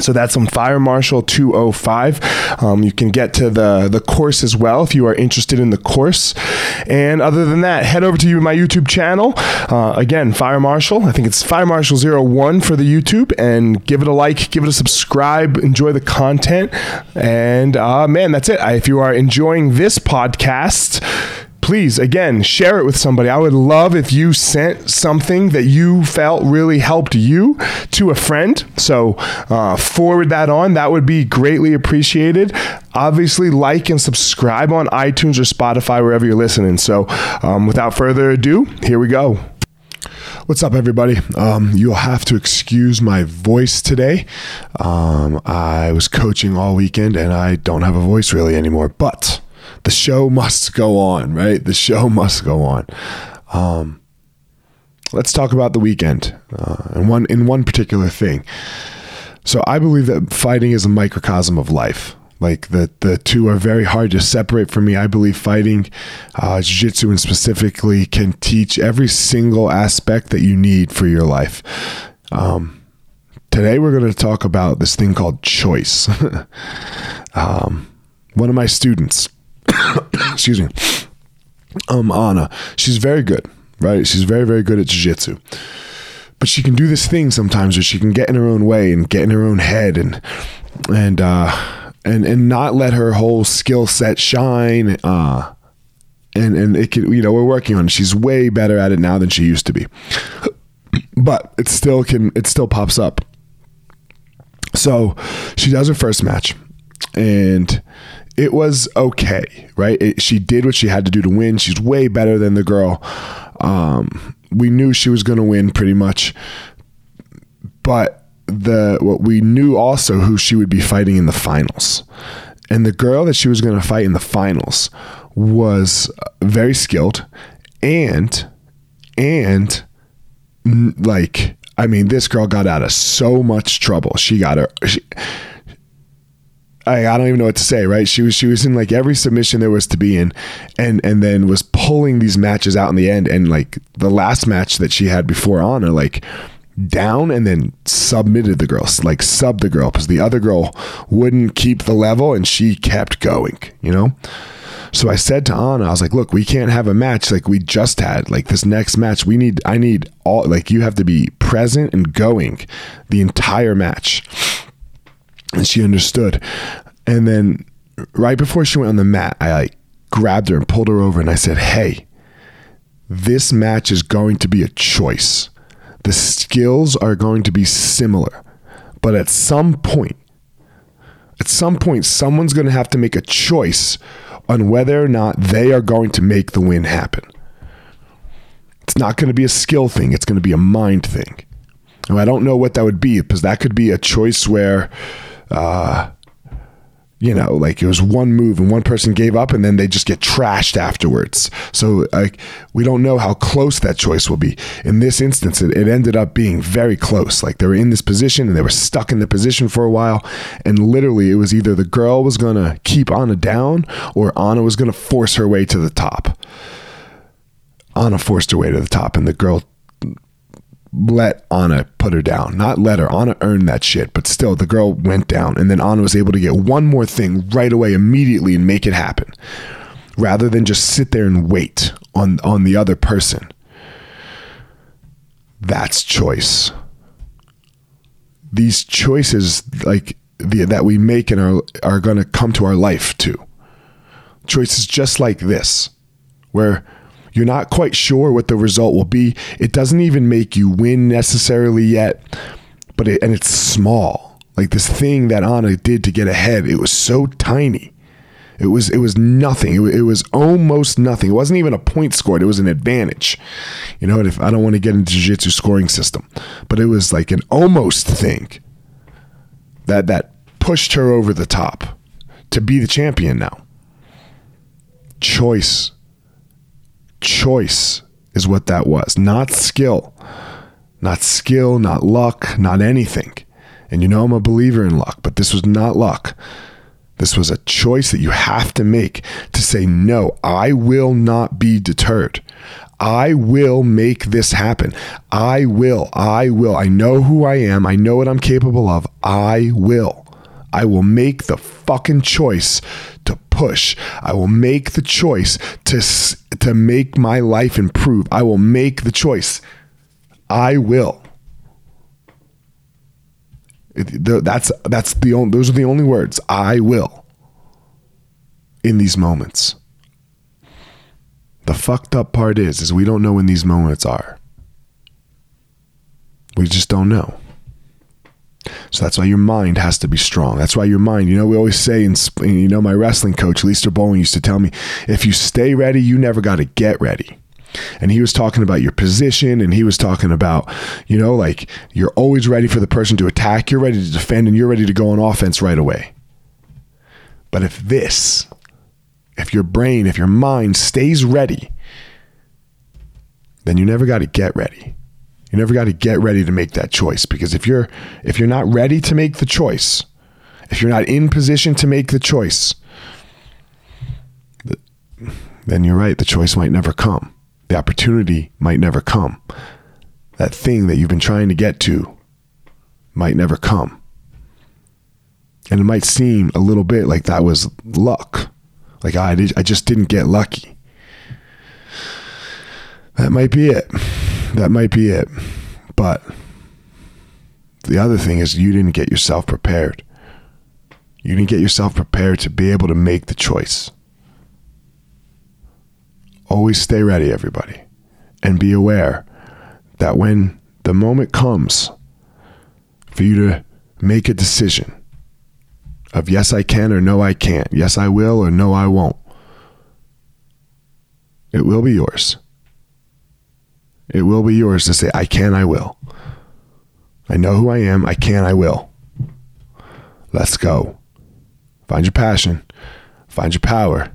So that's on Fire Marshal 205. Um, you can get to the, the course as well if you are interested in the course. And other than that, head over to my YouTube channel. Uh, again, Fire Marshal. I think it's Fire Marshal 01 for the YouTube. And give it a like, give it a subscribe, enjoy the content. And uh, man, that's it. I, if you are enjoying this podcast, please again share it with somebody. I would love if you sent something that you felt really helped you to a friend. So uh, forward that on. That would be greatly appreciated. Obviously like and subscribe on itunes or spotify wherever you're listening. So um, without further ado here we go. What's up, everybody? Um, you'll have to excuse my voice today. Um, I was coaching all weekend and I don't have a voice really anymore, but the show must go on, right? The show must go on. Um, let's talk about the weekend uh, and one in one particular thing. So I believe that fighting is a microcosm of life. Like the the two are very hard to separate from me. I believe fighting, uh, jiu-jitsu and specifically, can teach every single aspect that you need for your life. Um, today we're going to talk about this thing called choice. um, one of my students excuse me, um, Anna, she's very good, right? She's very, very good at jiu-jitsu. But she can do this thing sometimes where she can get in her own way and get in her own head and and uh and and not let her whole skill set shine. Uh and and it can you know, we're working on it. She's way better at it now than she used to be. But it still can it still pops up. So she does her first match and it was okay, right? It, she did what she had to do to win. She's way better than the girl. Um, we knew she was going to win pretty much, but the what we knew also who she would be fighting in the finals, and the girl that she was going to fight in the finals was very skilled, and and like I mean, this girl got out of so much trouble. She got her. She, I, I don't even know what to say, right? She was she was in like every submission there was to be in, and and then was pulling these matches out in the end. And like the last match that she had before Anna, like down and then submitted the girl, like subbed the girl because the other girl wouldn't keep the level and she kept going, you know. So I said to Anna, I was like, look, we can't have a match like we just had. Like this next match, we need I need all like you have to be present and going the entire match and she understood. And then right before she went on the mat, I like grabbed her and pulled her over and I said, "Hey, this match is going to be a choice. The skills are going to be similar, but at some point, at some point someone's going to have to make a choice on whether or not they are going to make the win happen. It's not going to be a skill thing, it's going to be a mind thing." And I don't know what that would be because that could be a choice where uh, you know, like it was one move and one person gave up and then they just get trashed afterwards. So like we don't know how close that choice will be. In this instance, it, it ended up being very close. Like they were in this position and they were stuck in the position for a while. And literally it was either the girl was gonna keep Anna down or Anna was gonna force her way to the top. Anna forced her way to the top and the girl let Anna put her down. Not let her. Anna earned that shit, but still, the girl went down. And then Anna was able to get one more thing right away, immediately, and make it happen rather than just sit there and wait on, on the other person. That's choice. These choices, like the, that we make in our, are going to come to our life too. Choices just like this, where you're not quite sure what the result will be. It doesn't even make you win necessarily yet, but it, and it's small. Like this thing that Anna did to get ahead, it was so tiny. It was it was nothing. It, it was almost nothing. It wasn't even a point scored. It was an advantage. You know, if I don't want to get into jiu-jitsu scoring system, but it was like an almost thing. That that pushed her over the top to be the champion now. Choice. Choice is what that was, not skill. Not skill, not luck, not anything. And you know I'm a believer in luck, but this was not luck. This was a choice that you have to make to say, no, I will not be deterred. I will make this happen. I will. I will. I know who I am. I know what I'm capable of. I will. I will make the fucking choice to push. I will make the choice to to make my life improve. I will make the choice. I will. That's that's the only, those are the only words. I will. In these moments. The fucked up part is is we don't know when these moments are. We just don't know. So that's why your mind has to be strong. That's why your mind, you know, we always say, and you know, my wrestling coach, Lester Bowen, used to tell me, if you stay ready, you never got to get ready. And he was talking about your position and he was talking about, you know, like you're always ready for the person to attack, you're ready to defend, and you're ready to go on offense right away. But if this, if your brain, if your mind stays ready, then you never got to get ready. You never got to get ready to make that choice because if you're if you're not ready to make the choice, if you're not in position to make the choice, then you're right, the choice might never come. The opportunity might never come. That thing that you've been trying to get to might never come. And it might seem a little bit like that was luck. Like ah, I, did, I just didn't get lucky. That might be it that might be it. But the other thing is you didn't get yourself prepared. You didn't get yourself prepared to be able to make the choice. Always stay ready, everybody, and be aware that when the moment comes for you to make a decision of yes, I can or no, I can't, yes, I will or no, I won't, it will be yours. It will be yours to say, I can, I will. I know who I am. I can, I will. Let's go. Find your passion, find your power,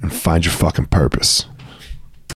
and find your fucking purpose.